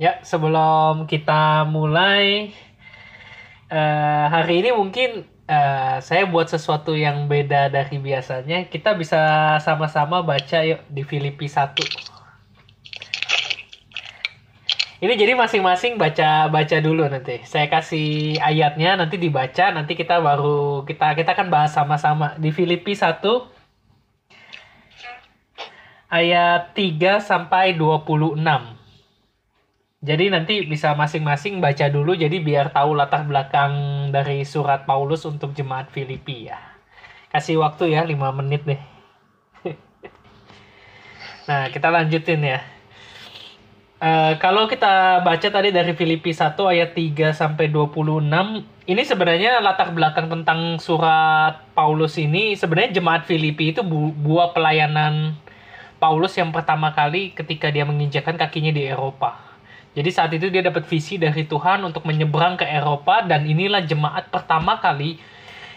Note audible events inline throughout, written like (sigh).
Ya, sebelum kita mulai uh, hari ini mungkin uh, saya buat sesuatu yang beda dari biasanya. Kita bisa sama-sama baca yuk di Filipi 1. Ini jadi masing-masing baca baca dulu nanti. Saya kasih ayatnya nanti dibaca, nanti kita baru kita kita akan bahas sama-sama di Filipi 1 ayat 3 sampai 26. Jadi nanti bisa masing-masing baca dulu jadi biar tahu latar belakang dari surat Paulus untuk jemaat Filipi ya. Kasih waktu ya 5 menit deh. (laughs) nah, kita lanjutin ya. Uh, kalau kita baca tadi dari Filipi 1 ayat 3 sampai 26, ini sebenarnya latar belakang tentang surat Paulus ini sebenarnya jemaat Filipi itu bu buah pelayanan Paulus yang pertama kali ketika dia menginjakan kakinya di Eropa. Jadi saat itu dia dapat visi dari Tuhan untuk menyeberang ke Eropa dan inilah jemaat pertama kali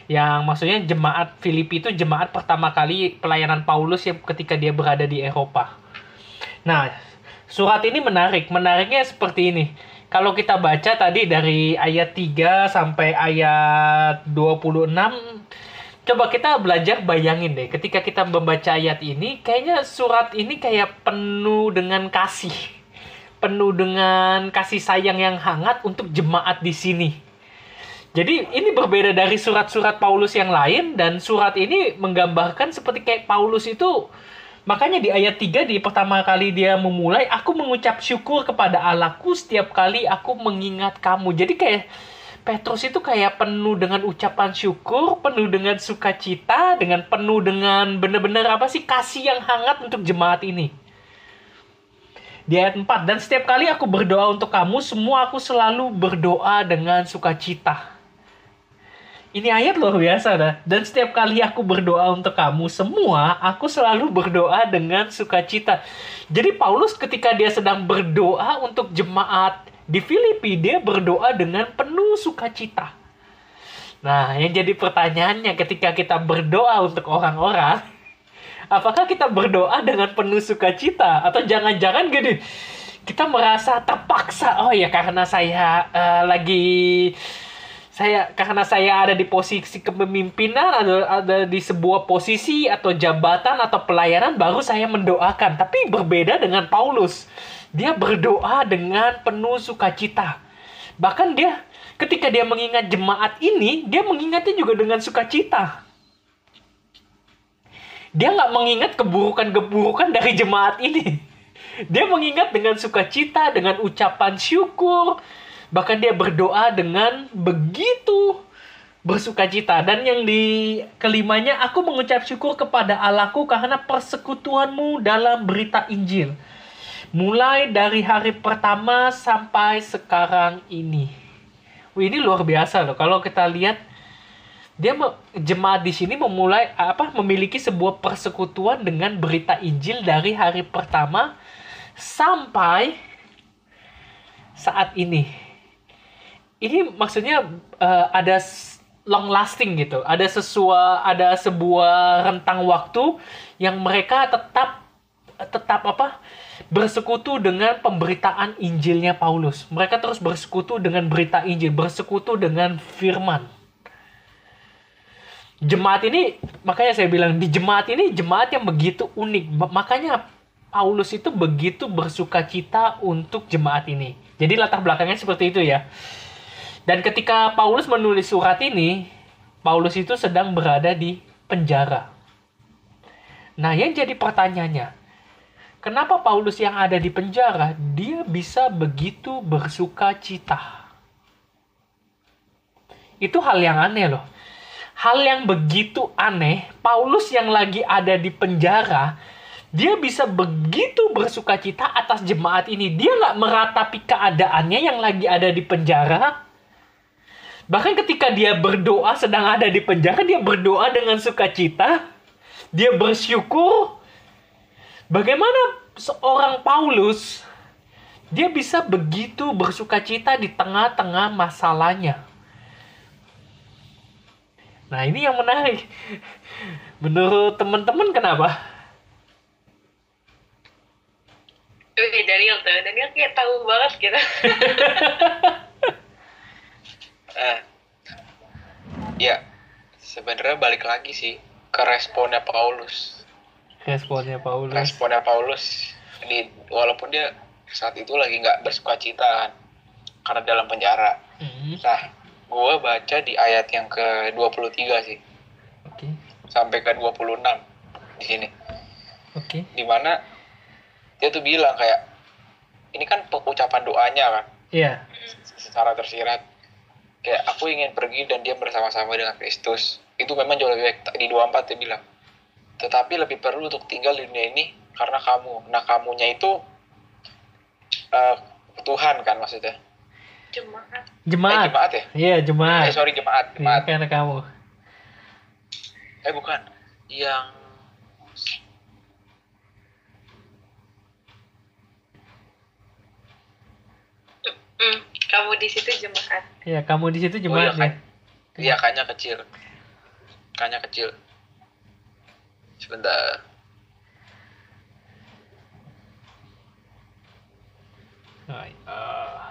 yang maksudnya jemaat Filipi itu jemaat pertama kali pelayanan Paulus yang ketika dia berada di Eropa. Nah, surat ini menarik. Menariknya seperti ini. Kalau kita baca tadi dari ayat 3 sampai ayat 26 coba kita belajar bayangin deh ketika kita membaca ayat ini kayaknya surat ini kayak penuh dengan kasih penuh dengan kasih sayang yang hangat untuk jemaat di sini. Jadi ini berbeda dari surat-surat Paulus yang lain dan surat ini menggambarkan seperti kayak Paulus itu makanya di ayat 3 di pertama kali dia memulai aku mengucap syukur kepada Allahku setiap kali aku mengingat kamu. Jadi kayak Petrus itu kayak penuh dengan ucapan syukur, penuh dengan sukacita, dengan penuh dengan benar-benar apa sih kasih yang hangat untuk jemaat ini di ayat 4 dan setiap kali aku berdoa untuk kamu semua aku selalu berdoa dengan sukacita. Ini ayat luar biasa dah. Dan setiap kali aku berdoa untuk kamu semua aku selalu berdoa dengan sukacita. Jadi Paulus ketika dia sedang berdoa untuk jemaat di Filipi dia berdoa dengan penuh sukacita. Nah yang jadi pertanyaannya ketika kita berdoa untuk orang-orang apakah kita berdoa dengan penuh sukacita? Atau jangan-jangan gini kita merasa terpaksa oh ya karena saya uh, lagi saya karena saya ada di posisi kepemimpinan ada ada di sebuah posisi atau jabatan atau pelayanan baru saya mendoakan. Tapi berbeda dengan Paulus. Dia berdoa dengan penuh sukacita. Bahkan dia ketika dia mengingat jemaat ini dia mengingatnya juga dengan sukacita dia nggak mengingat keburukan-keburukan dari jemaat ini. Dia mengingat dengan sukacita, dengan ucapan syukur, bahkan dia berdoa dengan begitu bersukacita. Dan yang di kelimanya, aku mengucap syukur kepada Allahku karena persekutuanmu dalam berita Injil. Mulai dari hari pertama sampai sekarang ini. Wih, ini luar biasa loh. Kalau kita lihat dia jemaat di sini memulai apa memiliki sebuah persekutuan dengan berita Injil dari hari pertama sampai saat ini. Ini maksudnya uh, ada long lasting gitu. Ada sesuatu ada sebuah rentang waktu yang mereka tetap tetap apa? bersekutu dengan pemberitaan Injilnya Paulus. Mereka terus bersekutu dengan berita Injil, bersekutu dengan firman jemaat ini makanya saya bilang di jemaat ini jemaat yang begitu unik. Makanya Paulus itu begitu bersuka cita untuk jemaat ini. Jadi latar belakangnya seperti itu ya. Dan ketika Paulus menulis surat ini Paulus itu sedang berada di penjara. Nah yang jadi pertanyaannya kenapa Paulus yang ada di penjara dia bisa begitu bersuka cita? Itu hal yang aneh loh hal yang begitu aneh, Paulus yang lagi ada di penjara, dia bisa begitu bersuka cita atas jemaat ini. Dia nggak meratapi keadaannya yang lagi ada di penjara. Bahkan ketika dia berdoa sedang ada di penjara, dia berdoa dengan sukacita. Dia bersyukur. Bagaimana seorang Paulus, dia bisa begitu bersuka cita di tengah-tengah masalahnya. Nah ini yang menarik. Menurut teman-teman kenapa? Wih, Daniel tuh, Daniel kayak tahu banget gitu. (laughs) Eh, ya, sebenarnya balik lagi sih ke responnya Paulus. Responnya Paulus. Responnya Paulus di walaupun dia saat itu lagi nggak bersuka cita kan, karena dalam penjara. Hmm, Nah, gue baca di ayat yang ke 23 sih, Oke, sampai ke 26 di sini. oke. Di mana dia tuh bilang kayak, ini kan ucapan doanya kan, Iya, secara tersirat. Kayak aku ingin pergi dan dia bersama-sama dengan Kristus. Itu memang jauh lebih baik. Di 24 dia bilang. Tetapi lebih perlu untuk tinggal di dunia ini karena kamu. Nah kamunya itu eh, Tuhan kan maksudnya. Jemaat. Eh, jemaat. jemaat ya? Iya, jemaat. Eh sorry jemaat. Iya, Jemaat. karena kamu. Eh bukan. Yang kamu di situ jemaat. Iya, kamu di situ Oh, iya, jemaat kan. ya. Iya kayaknya kecil. Kayaknya kecil. Sebentar. Oh, oh.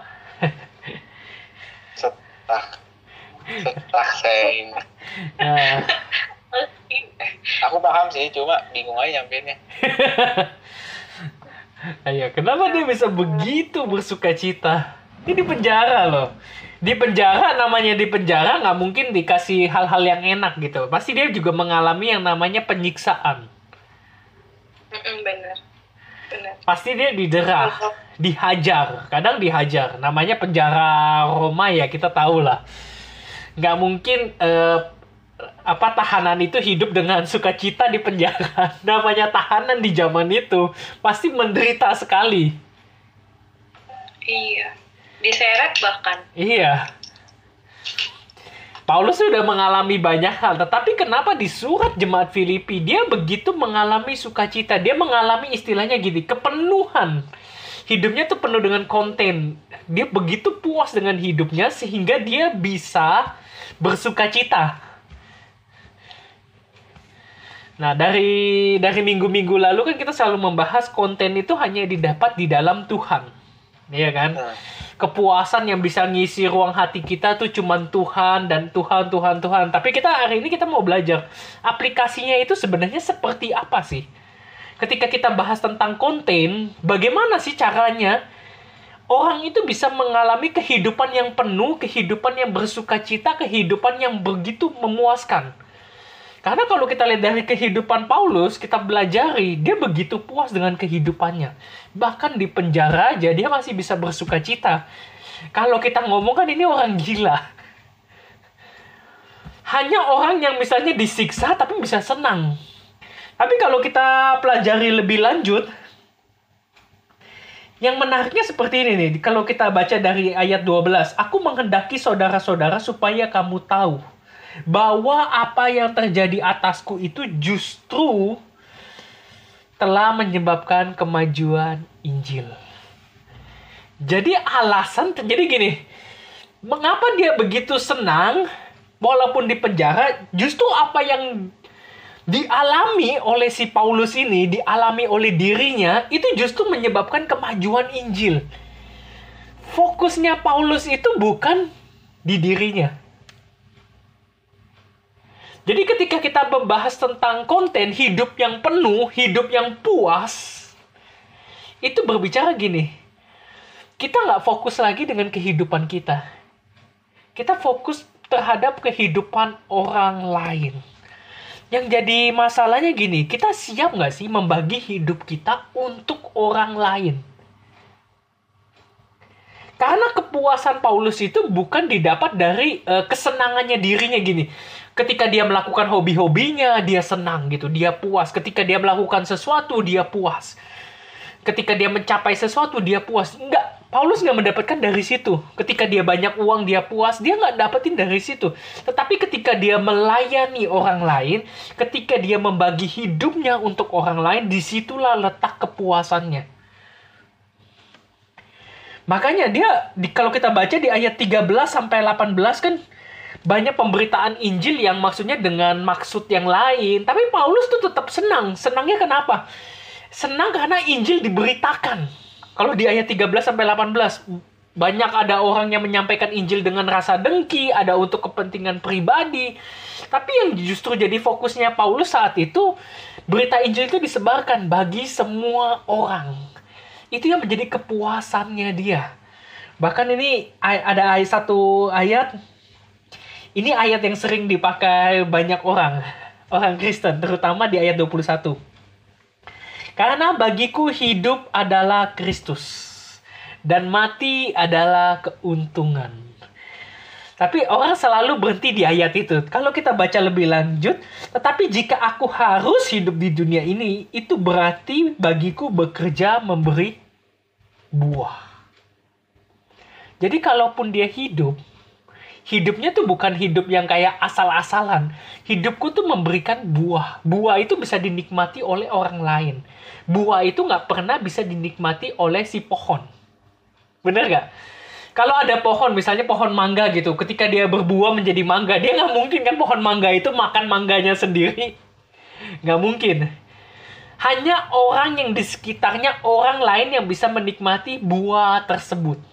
Setak sayang. Nah, Aku paham sih, cuma bingung aja nyampeinnya. Ayo, kenapa dia bisa begitu bersuka cita? Ini di penjara loh. Di penjara namanya di penjara nggak mungkin dikasih hal-hal yang enak gitu. Pasti dia juga mengalami yang namanya penyiksaan. Mm-mm, bener. Bener. Pasti dia didera, dihajar. Kadang dihajar. Namanya penjara Roma ya kita tahu lah. Nggak mungkin eh, apa tahanan itu hidup dengan sukacita di penjara. (laughs) Namanya tahanan di zaman itu pasti menderita sekali. Iya. Diseret bahkan. Iya. Paulus sudah mengalami banyak hal, tetapi kenapa di surat jemaat Filipi dia begitu mengalami sukacita? Dia mengalami istilahnya gini, kepenuhan. Hidupnya tuh penuh dengan konten. Dia begitu puas dengan hidupnya sehingga dia bisa bersukacita. Nah, dari dari minggu-minggu lalu kan kita selalu membahas konten itu hanya didapat di dalam Tuhan. Iya kan? Nah, kepuasan yang bisa ngisi ruang hati kita tuh cuman Tuhan dan Tuhan Tuhan Tuhan. Tapi kita hari ini kita mau belajar aplikasinya itu sebenarnya seperti apa sih? Ketika kita bahas tentang konten, bagaimana sih caranya orang itu bisa mengalami kehidupan yang penuh, kehidupan yang bersukacita, kehidupan yang begitu memuaskan. Karena kalau kita lihat dari kehidupan Paulus, kita belajari dia begitu puas dengan kehidupannya. Bahkan di penjara aja dia masih bisa bersuka cita. Kalau kita ngomong kan ini orang gila. Hanya orang yang misalnya disiksa tapi bisa senang. Tapi kalau kita pelajari lebih lanjut, yang menariknya seperti ini nih, kalau kita baca dari ayat 12, aku menghendaki saudara-saudara supaya kamu tahu bahwa apa yang terjadi atasku itu justru telah menyebabkan kemajuan Injil. Jadi alasan jadi gini, mengapa dia begitu senang walaupun di penjara, justru apa yang dialami oleh si Paulus ini, dialami oleh dirinya, itu justru menyebabkan kemajuan Injil. Fokusnya Paulus itu bukan di dirinya. Jadi ketika kita membahas tentang konten hidup yang penuh, hidup yang puas, itu berbicara gini, kita nggak fokus lagi dengan kehidupan kita. Kita fokus terhadap kehidupan orang lain. Yang jadi masalahnya gini, kita siap nggak sih membagi hidup kita untuk orang lain? Karena kepuasan Paulus itu bukan didapat dari uh, kesenangannya dirinya gini. Ketika dia melakukan hobi-hobinya, dia senang gitu, dia puas. Ketika dia melakukan sesuatu, dia puas. Ketika dia mencapai sesuatu, dia puas. Enggak, Paulus nggak mendapatkan dari situ. Ketika dia banyak uang, dia puas. Dia nggak dapetin dari situ. Tetapi ketika dia melayani orang lain, ketika dia membagi hidupnya untuk orang lain, di situlah letak kepuasannya. Makanya dia di, kalau kita baca di ayat 13 sampai 18 kan banyak pemberitaan Injil yang maksudnya dengan maksud yang lain, tapi Paulus tuh tetap senang. Senangnya kenapa? Senang karena Injil diberitakan. Kalau di ayat 13 sampai 18 banyak ada orang yang menyampaikan Injil dengan rasa dengki, ada untuk kepentingan pribadi. Tapi yang justru jadi fokusnya Paulus saat itu berita Injil itu disebarkan bagi semua orang. Itu yang menjadi kepuasannya dia. Bahkan ini ada ayat satu ayat ini ayat yang sering dipakai banyak orang, orang Kristen, terutama di ayat 21. Karena bagiku hidup adalah Kristus dan mati adalah keuntungan. Tapi orang selalu berhenti di ayat itu. Kalau kita baca lebih lanjut, tetapi jika aku harus hidup di dunia ini, itu berarti bagiku bekerja memberi buah. Jadi kalaupun dia hidup, hidupnya tuh bukan hidup yang kayak asal-asalan. Hidupku tuh memberikan buah. Buah itu bisa dinikmati oleh orang lain. Buah itu nggak pernah bisa dinikmati oleh si pohon. Bener nggak? Kalau ada pohon, misalnya pohon mangga gitu, ketika dia berbuah menjadi mangga, dia nggak mungkin kan pohon mangga itu makan mangganya sendiri. Nggak mungkin. Hanya orang yang di sekitarnya, orang lain yang bisa menikmati buah tersebut.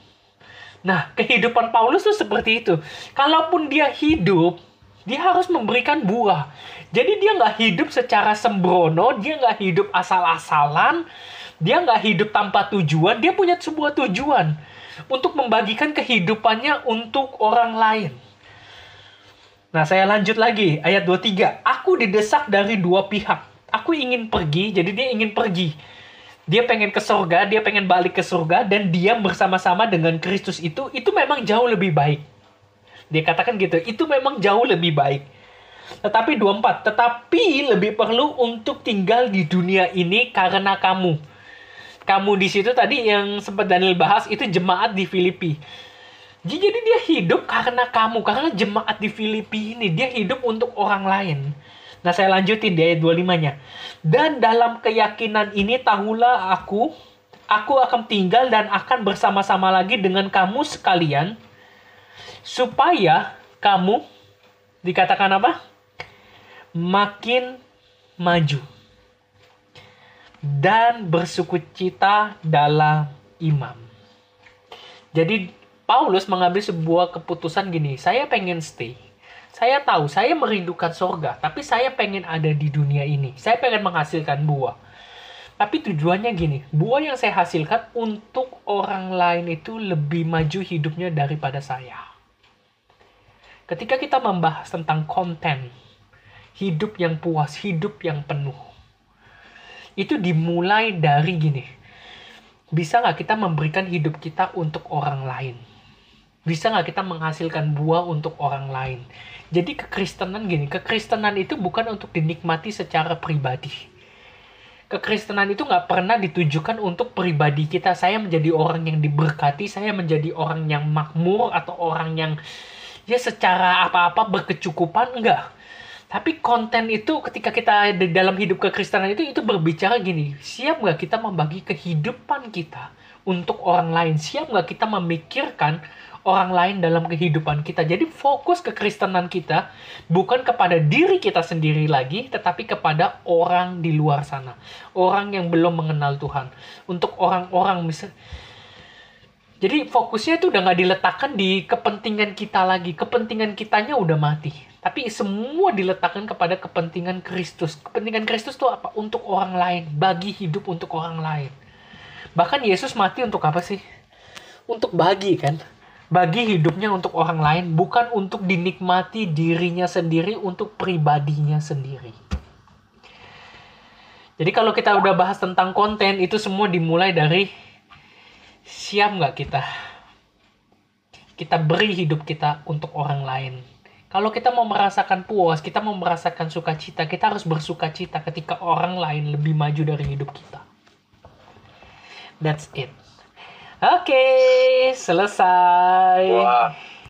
Nah, kehidupan Paulus tuh seperti itu. Kalaupun dia hidup, dia harus memberikan buah. Jadi dia nggak hidup secara sembrono, dia nggak hidup asal-asalan, dia nggak hidup tanpa tujuan, dia punya sebuah tujuan untuk membagikan kehidupannya untuk orang lain. Nah, saya lanjut lagi ayat 23. Aku didesak dari dua pihak. Aku ingin pergi, jadi dia ingin pergi. Dia pengen ke surga, dia pengen balik ke surga dan dia bersama-sama dengan Kristus itu itu memang jauh lebih baik. Dia katakan gitu, itu memang jauh lebih baik. Tetapi 24, tetapi lebih perlu untuk tinggal di dunia ini karena kamu. Kamu di situ tadi yang sempat Daniel bahas itu jemaat di Filipi. Jadi dia hidup karena kamu, karena jemaat di Filipi ini dia hidup untuk orang lain. Nah, saya lanjutin di ayat 25-nya. Dan dalam keyakinan ini tahulah aku, aku akan tinggal dan akan bersama-sama lagi dengan kamu sekalian supaya kamu dikatakan apa? Makin maju dan bersukacita dalam imam. Jadi Paulus mengambil sebuah keputusan gini, saya pengen stay. Saya tahu saya merindukan sorga, tapi saya pengen ada di dunia ini. Saya pengen menghasilkan buah. Tapi tujuannya gini, buah yang saya hasilkan untuk orang lain itu lebih maju hidupnya daripada saya. Ketika kita membahas tentang konten, hidup yang puas, hidup yang penuh, itu dimulai dari gini. Bisa nggak kita memberikan hidup kita untuk orang lain? Bisa nggak kita menghasilkan buah untuk orang lain? Jadi kekristenan gini, kekristenan itu bukan untuk dinikmati secara pribadi. Kekristenan itu nggak pernah ditujukan untuk pribadi kita. Saya menjadi orang yang diberkati, saya menjadi orang yang makmur atau orang yang ya secara apa-apa berkecukupan enggak. Tapi konten itu ketika kita di dalam hidup kekristenan itu itu berbicara gini, siap nggak kita membagi kehidupan kita untuk orang lain? Siap nggak kita memikirkan orang lain dalam kehidupan kita? Jadi fokus kekristenan kita bukan kepada diri kita sendiri lagi, tetapi kepada orang di luar sana, orang yang belum mengenal Tuhan. Untuk orang-orang misal jadi fokusnya itu udah nggak diletakkan di kepentingan kita lagi. Kepentingan kitanya udah mati. Tapi semua diletakkan kepada kepentingan Kristus. Kepentingan Kristus itu apa? Untuk orang lain. Bagi hidup untuk orang lain. Bahkan Yesus mati untuk apa sih? Untuk bagi kan? Bagi hidupnya untuk orang lain. Bukan untuk dinikmati dirinya sendiri. Untuk pribadinya sendiri. Jadi kalau kita udah bahas tentang konten, itu semua dimulai dari siap nggak kita kita beri hidup kita untuk orang lain kalau kita mau merasakan puas kita mau merasakan sukacita kita harus bersukacita ketika orang lain lebih maju dari hidup kita that's it oke selesai. Wah,